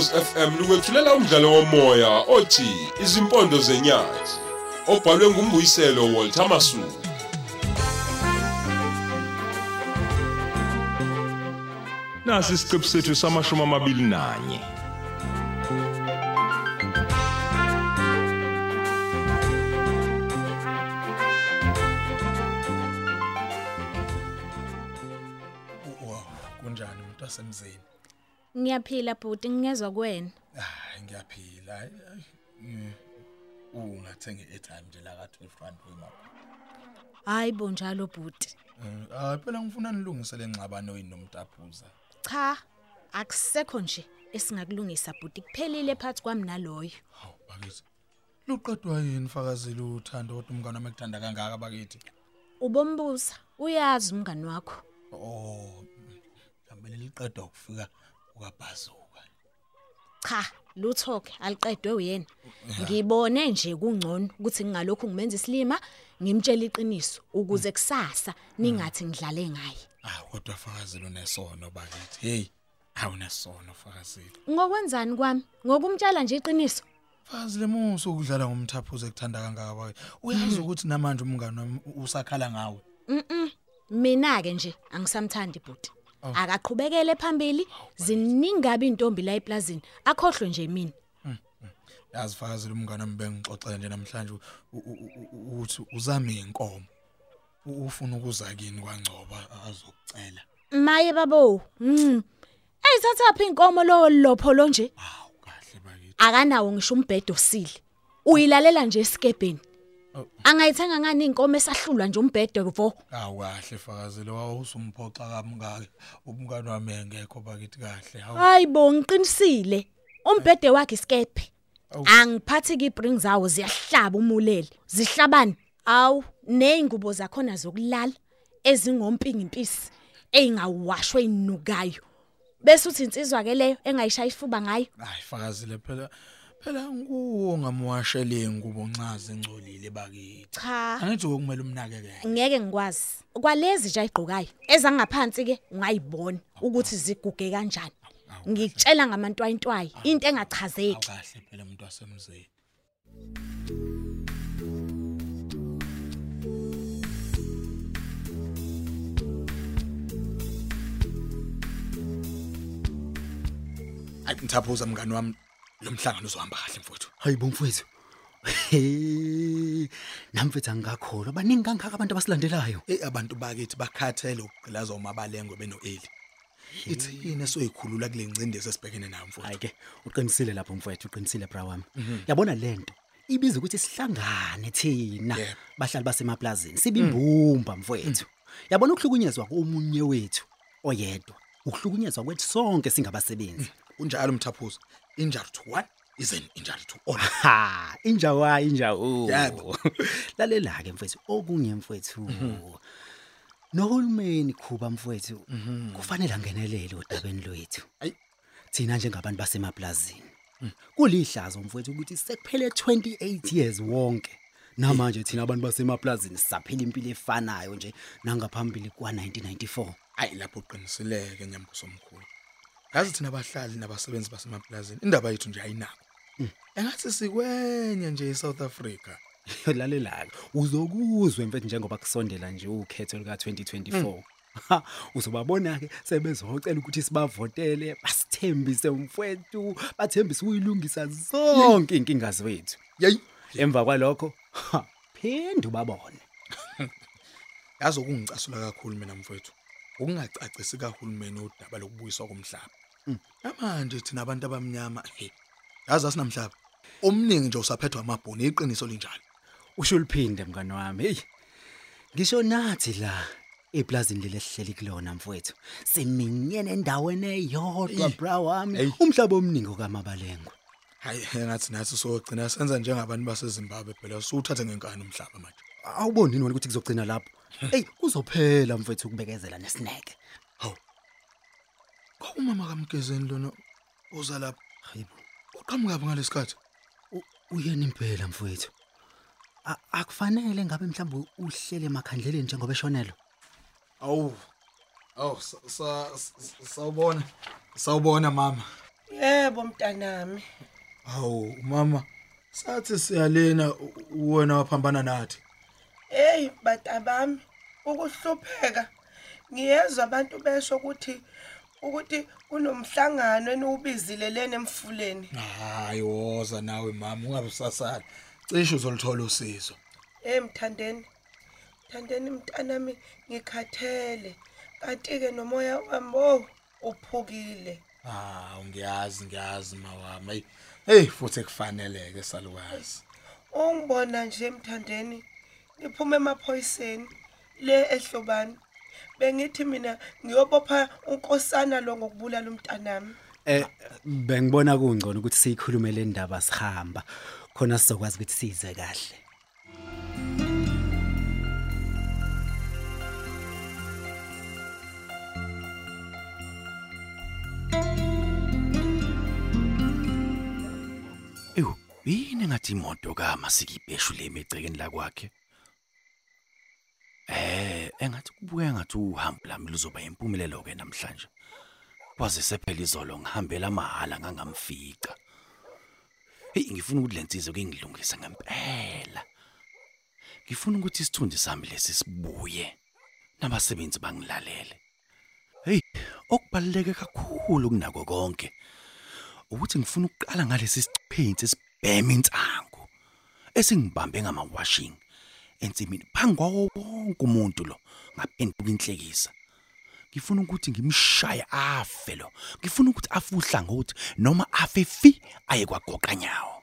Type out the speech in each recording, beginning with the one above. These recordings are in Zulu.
Ukhozi FM lukwethulela umdlalo womoya othi Izimpondo zenyathi obhalwe ngumbuyiselo Walter Masuku. Nasi isiqebu sethu samashumi amabili nanye. Wow, kunjani umuntu wasemzini? Ngiyaphila bhuti ngingezwa kuwena. Hayi ngiyaphila. Hayi, hayi, mm, Ungathenge airtime nje la ka 12 rand wemaphi? Hayi bo njalo bhuti. Eh, ah phela ngifuna nilungise lencabano yini nomtaphuza. Cha, akusekho nje esingakulungisa bhuti kuphelile phansi kwami naloyo. Hawu bakithi. Luqedwa yini fakazile uthando kodwa umngane wami ekuthanda kangaka bakithi? Ubombuza, uyazi umngani wakho. Oh, ngambele liqedwa ukufika ukabhazuka. Cha, luthoke aliqedwe uyena. Ngibone nje kungcono ukuthi ngingalokhu ngimenza isilima, ngimtshela iqiniso ukuze kusasa ningathi ngidlale ngaye. Ah kodwa fakazile unesono bakithi. Hey, awunesono fakazile. Ngokwenzani kwami? Ngokumtshela nje iqiniso. Fakazile musu ukudlala ngomthaphuza ekuthanda kangaka bakithi. Uyazi ukuthi namanje umngane wami usakhala ngawe. Mina ke nje angisamthandi bhuti. Akaqhubekele phambili, ziningabe intombi la eplazini, akhohlwe nje mina. yazi fakazile umngane wami bengixoxela nje namhlanje uthi uzame inkomo ufuna ukuza kini kwangcoba azokucela Maye babo. Mm. Eyithatha phi inkomo lo lopholo nje? hawu kahle bakithi Akanawo ngisho umbhedo osile. Uyilalela nje esikebheni. Oh. Angayithenga ngani inkomo esahlulwa nje umbhedo vo. hawu kahle fakazile wawusumphoxa kamngaka umngane wami engekho bakithi kahle Hayibo ngiqinisile. Umbhede wakhe isikephe. Awu. Angiphathi ki bring zawo ziyahlaba umulele. Zihlabani? Awu, nezingubo zakhona zokulala ezingompingi impisi engawashwe inukayo. Bese uthi insizwa ke leyo engayishaya ifuba ngayo. hayi fakazile phela phela nguwo ngamwashele ingubo ncaze engcolile bakithi. Cha. angithi okumele umnakekele. Ngeke ngikwazi. Kwalezi nje ayigqokayo ezangaphansi ke ungayibona ukuthi ziguge kanjani. Ngikutshela ngamantwayintwayi into hawu engachazeki. kahle phela umuntu wasemzini. Hayi mthaphuza mngani wami. Lo mhlangano uzohamba kahle mfowethu. Hayibo mfowethu. Hey, namfethu angakholwa baningi kangaka abantu abasilandelayo. Eh abantu bakithi bakhathele ukugqilaza umabalengwe benoeli. Ithini esoyikhulula kule ncindezi esibhekene nayo mfowethu? Hayi ke, uqinisile lapho mfowethu, uqinisile bra wami. Yabona lento ibiza ukuthi sihlangane thina bahlali basemaplazini sibimbumba mfowethu. Yabona ukuhlukunyezwa komunye wethu oyedwa. Ukuhlukunyezwa kwethu sonke singabasebenzi. Unjalo mthaphuza. Injury to one is an injury to all. Ha, injawa injawo. Yebo. Lalela ke mfethu, okunye mfethu. Nohulumeni khuba mfethu, kufanele angenelele odabeni lwethu. Ayi. Thina njengabantu basemaplazini. Kulihlazo mfethu ukuthi sekuphele 28 years wonke. Namanje thina abantu basemaplazini sisaphila impilo efanayo nje nangaphambili kwa 1994. Hayi lapho uqinisileke nyambuso omkhulu. Yazi thina abahlali nabasebenzi basemaplazini indaba yethu nje ayinako. Engathi sikwenye nje eSouth Africa. Lalela ke uzokuzwe mfethu njengoba kusondela nje ukhetho lika 2024. Ha, uzobabona ke sebezocela ukuthi sibavotele basithembise mfethu bathembise uyilungisa zonke inkinga zethu Yey, emva kwalokho ha, phinda ubabone yazi okungicasula kakhulu mina mfowethu. Ukungacacisi kahulumeni udaba lokubuyiswa komhlaba. Manje thina abantu abamnyama, he. Yazi asinamhlaba. Omningi nje usaphethwa amabhoni iqiniso linjalo. usho liphinde mngani wami hey ngisho nathi la eplazini leli esihleli kulona mfowethu siminyene endaweni eyodwa Ey. bra wami Ey. umhlaba omningi kamabalengwa Hayi engathi nathi sogcina senza njengabantu baseZimbabwe phela suthathe ngenkani umhlaba manje. awuboni yini wena ukuthi kuzogcina lapho hey kuzophela mfethu ukubekezela nesineke Hawu. Kwawumama kaMgezeni lona oza lapha. hayibo Uqhamuka phi ngalesikhathi? u- uyena impela mfowethu A- akufanele ngabe mhlawumbe uhlele emakhandleleni njengoba eshonelwe Awu. Awu sa- sa- sa- sawubona. Sawubona mama. Yebo mntanami. Hawu mama sathi siyalena u- wena waphambana nathi. Hey batabami ukuhlupheka. Ngiyezwa abantu besho ukuthi ukuthi kunomhlangano eniwubizile lena emfuleni. Hayi woza nawe mama ungabe usasala. Cishe uzolithola usizo. Hey mthandeni. Mthandeni mntanami ngikhathele. Kanti ke nomoya wami oh uphukile. Ah ngiyazi ngiyazi mawami. Hey futhi kufaneleke salukazi. Ungibona nje mthandeni ngiphuma emaphoyiseni le ehlobani. Bengithi mina ngiyobopha unkosana lo ngokubulala umntanami. Eh bengibona kungcono ukuthi siyikhulume le ndaba sihamba khona sizokwazi ukuthi size kahle. Ewu, yini ngathi imoto kaMasikibheshu le emegcekeni la kwakhe? Engathi kubuya ngathi uhambo lami luzoba impumelelo ke namhlanje. Kwaze sephela izolo ngihambela mahala ngangamfica. Hey, ngifuna ukuthi lensizwe kengilungisa ngempela. Ngifuna ukuthi isithunzi sami lesi sibuye nabasebenzi bangilalele. Hey, okubaluleke kakhulu kunako konke. ukuthi ngifuna ukuqala ngalesi sichiphenzi esibhema insangu esingibambe ngamawashing ensimini phangi kwawo wonke umuntu lo ngaphenduka inhlekisa ngifuna ukuthi ngimshaye afe lo. Ngifuna ukuthi afuhla ngokuthi noma afe fi aye kwagoqa nyawo.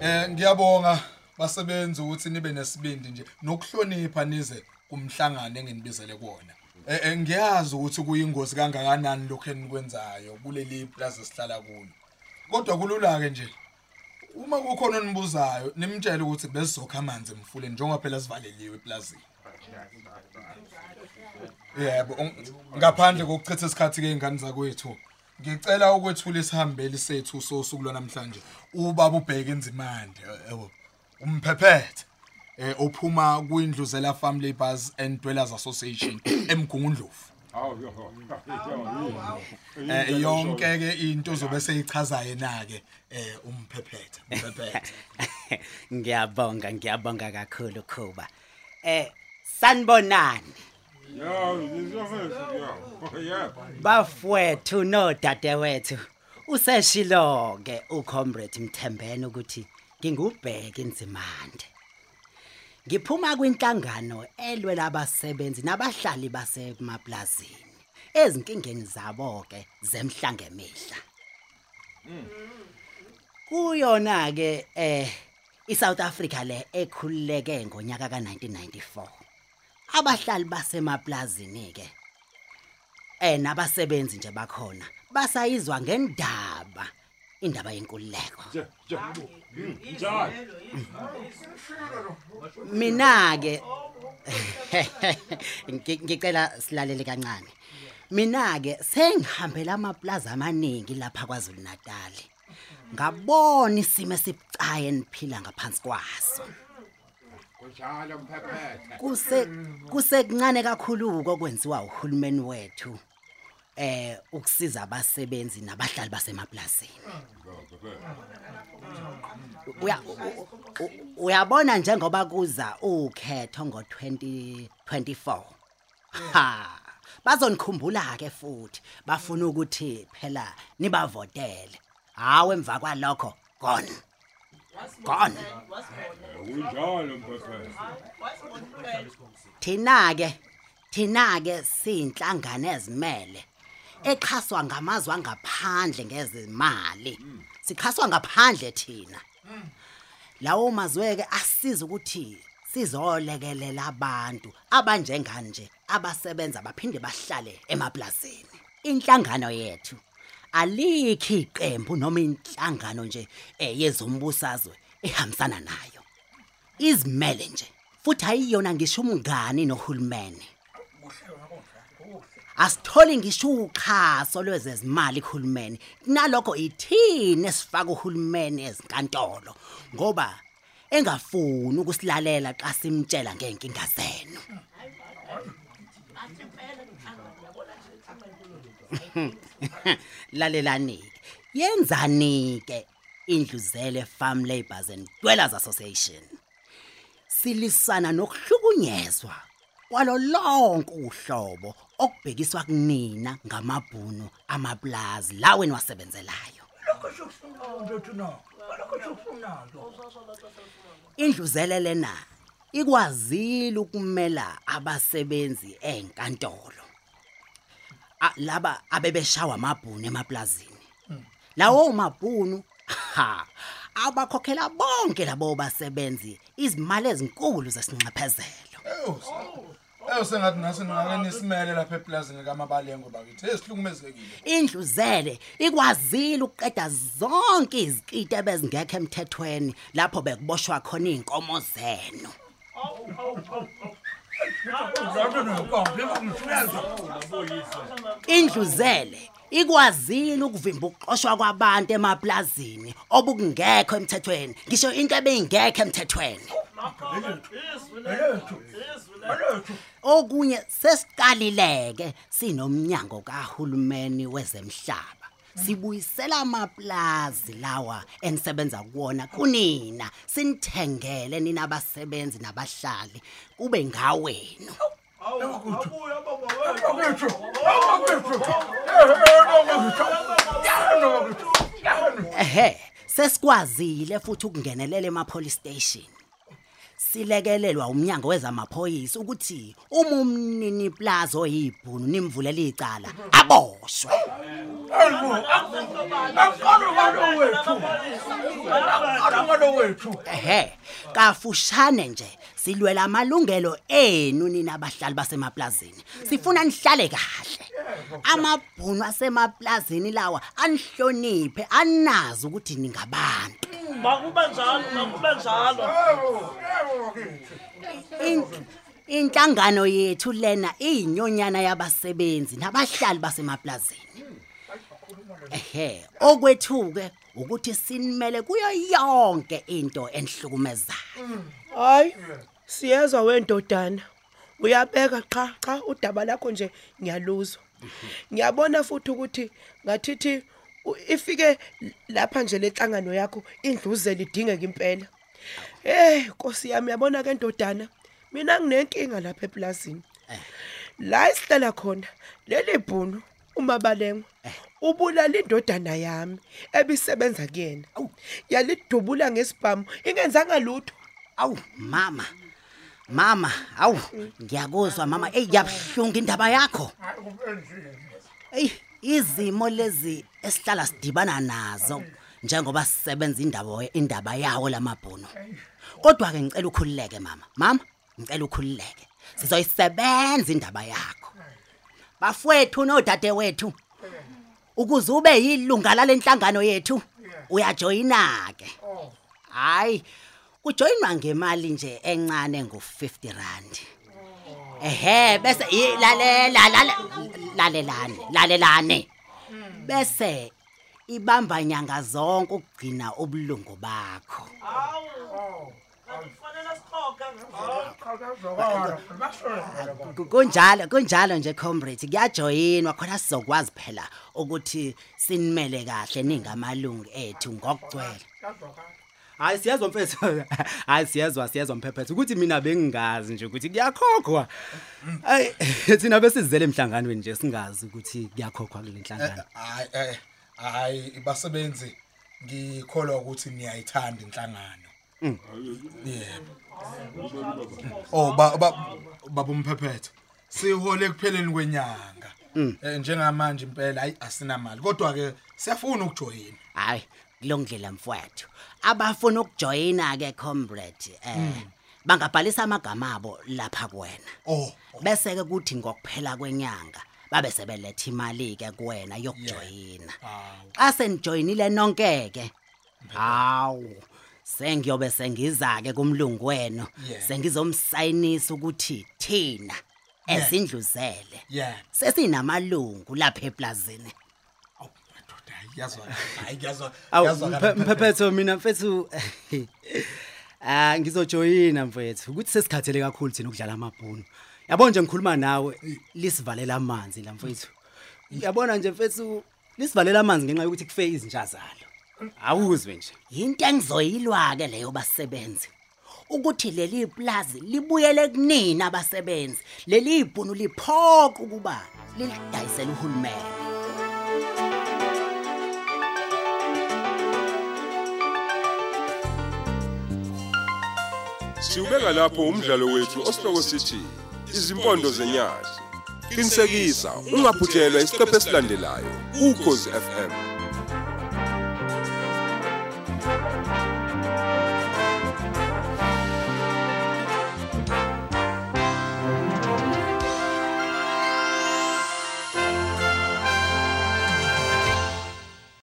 Eh ngiyabonga. Basebenza ukuthi nibe nesibindi nje. Nokuhlonipha nize kumhlangano enginibizele kuona. Eh ngiyazi ukuthi kuyingozi kangakanani lokho enikwenzayo kuleli plaza sihlala kulo. Kodwa kulula ke nje. Uma kukhona onibuzayo nimtshele ukuthi bezizokha amanzi emfuleni njengoba phela sivaleliwe eplazini. Yebo, ngaphandle kokuchitha isikhathi ke ingane zakwethu. Ngicela ukwethula isihambeli sethu sosuku lwanamhlanje. Ubaba ubheke inzimande, yebo. Umphephethe. Eh uphuma kwindlu zela Family Bus and Dwellers Association eMgungundlovu. Eh yonke ke into zobe seyichaza yena ke eh umphephethe, umphephethe. Ngiyabonga ngiyabonga kakhulu Khuba. Eh sanibonani bafowethu no dadewethu. Useshilo ke ucomrade Mthembeni ukuthi ngingubheke inzimande. Ngiphuma kwinhlangano elwela abasebenzi nabahlali basemaplazini. Ezinkingeni zabo ke zemhlange emihla. Kuyona ke eh iSouth Africa le ekhululeke ngonyaka ka1994. Abahlali basemaplazini ke eh nabasebenzi nje bakhona basayizwa ngendaba indaba yenkululeko. Mina ke ngi- ngicela silalele kancane. Mina ke sengihambela amaplaza amaningi lapha kwaZulu Natal. Ngabona isimo esibucaye niphila ngaphansi kwaso. Kuse kusekuncane kakhulu kokwenziwa uhulumeni wethu. Eh ukusiza abasebenzi nabahlali basemaplazini. Uya uyabona njengoba kuza ukhetho ngo2024. Ha bazonikhumbula ke futhi bafuna ukuthi phela nibavotele. Hawe emva kwalokho gone. Gone. Thina ke thina ke siyinhlangano ezimele exhaswa ngamazwe angaphandle ngezimali. Sikhaswa ngaphandle thina. Lawo mazweke asiza ukuthi sizolekelela abantu abanjengani nje abasebenza baphinde bahlale emaplazini. Inhlangano yethu alikho iqembu noma inhlangano nje eh, yezombusazwe ehambisana nayo. Izimele nje futhi ayiyona ngisho umngani nohulumeni. Asitholi ngisho ukhaso lwezezimali kuhulumeni. Nalokho ithini esifaka uhulumeni ezinkantolo? Ngoba engafuni ukusilalela xa simtshela ngeenkinga zenu. Lalelani yenzani ke indluzele farm labourers and dwellers association? Silisana nokuhlukunyezwa kwalo lonke uhlobo okubhekiswa kunina ngamabhunu amaplazi lawe niwasebenzelayo indluzele lena ikwazile ukumela abasebenzi enkantolo. Laba abebeshawa amabhunu emaplazini. Lawo mabhunu ha abakhokhela bonke labo basebenzi izimali ezinkulu zesinxephezelo eyo sengathi nasi ningake nisimele lapha eplazini kamabalengo bakithi esihlukumezekile indluzele ikwazile ukuqeda zonke izikiti ebezingekho emthethweni lapho bekuboshwa khona inkomo zenu. Indluzele ikwazile ukuvimba ukuxoshwa kwabantu emaplazini obukungekho emthethweni. Ngisho into ebeyingekho emthethweni. Okunye sesiqalileke sinomnyango kahulumeni wezemhlaba. Sibuyisela amaplazi lawa enisebenza kuwona kunina. Sinithengele nina abasebenzi nabahlali. Kube ngawenu. Ehe sesikwazile futhi ukungenelela ema police station. Silekelelwa umnyango wezamaphoyisa ukuthi uma umnini plaza oyibhunu nimvulela icala aboshwe. Ehe kafushane nje silwela amalungelo enu nina abahlali basemaplazini sifuna nihlale kahle. Amabhunu asemaplazini lawa anihloniphe anazi ukuthi ningabantu. Makube njalo makube njalo. In- inhlangano yethu lena iyinyonyana yabasebenzi nabahlali basemaplazini ehe okwethuke ukuthi sinimele kuyo yonke into enihlukumezayo hayi siyezwa wendodana. Uyabeka cha cha udaba lakho nje ngiyaluzwa. Ngiyabona futhi ukuthi ngathithi u- ifike lapha nje lenhlangano yakho indluzela idingeka impela. Hey nkosi yami yabona ke ndodana? Mina nginenkinga lapha eplazini la isihlala khona leli bhunu umabalengo ubulala indodana yami ebisebenza kuyena. Yalidubula ngesibhamu ingenzanga lutho. Awu mama. Mama awu ngiyakuzwa mama. Ey yabuhlungu indaba yakho. Ey izimo lezi esihlala sidibana nazo njengoba sisebenza indaba indaba yawo lamabhono kodwa ke ngicela ukhululeke mama. Mama ngicela ukhululeke. Sizoyisebenza indaba yakho. Bafowethu nodade wethu ukuze ube yilunga lalenhlangano yethu uyajoyina ke hayi kujoyinwa ngemali nje encane ngo50 rand. Ehe bese lalela lale- lalelane lalelane. Bese ibamba nyanga zonke ukugcina ubulungu bakho. Kunjalo kunjalo nje comrade kuyajoyinwa khona sizokwazi phela ukuthi sinimele kahle ningamalungu ethu ngokugcwele. Hayi siyezwa mfethu. Hayi siyezwa siyezwa mphephethu. Ukuthi mina bengingazi nje ukuthi kuyakhokhwa. Hayi thina besizele emhlanganweni nje singazi ukuthi kuyakhokhwa kule nhlangano. Hayi eh hayi basebenzi ngikholwa ukuthi niyayithanda inhlangano. Yebo. Oh ba ba- baba umphephethu sihole kupheleni kwenyanga. Eh, njengamanje impela hayi asinamali. Kodwa ke siyafuna ukujoyina. Hayi kulongdlela mfowethu. Abafuna ukujoyina ke comrade eh bangabhalisa amagama abo lapha kuwena. Oh bese ke kuthi ngokuphela kwenyanga babe sebeletha imali ke kuwena yokujoyina. Xa senijoyinile nonke ke hawu sengiyobe sengiza ke kumlungu wenu. Sengizomsayinisa ukuthi thina ezindluzele. Sesinamalungu lapha eplazini. Madoda hayi yazwa hayi yazwa awu yazwa mphe- mphephethu mina mfethu Ah ngizojoyina mfethu ukuthi sesikhathele kakhulu thina ukudlala amabhunu. Yabona nje ngikhuluma nawe lisivalela amanzi la mfethu. Yabona nje mfethu lisivalela amanzi ngenxa yokuthi kufe izinja zalo. Awuzwe nje. Into engizoyilwa ke leyo basebenzi. Ukuthi leli plaza libuyele kunina abasebenzi. Leli ibhunu liphoqa ukuba lidayisele uhulumeni. Siubeka lapho umdlalo wethu osihloko sithi izimpondo zenyathi. Qinisekisa ungaphuthelwa isiqephu esilandelayo ukhozi FM.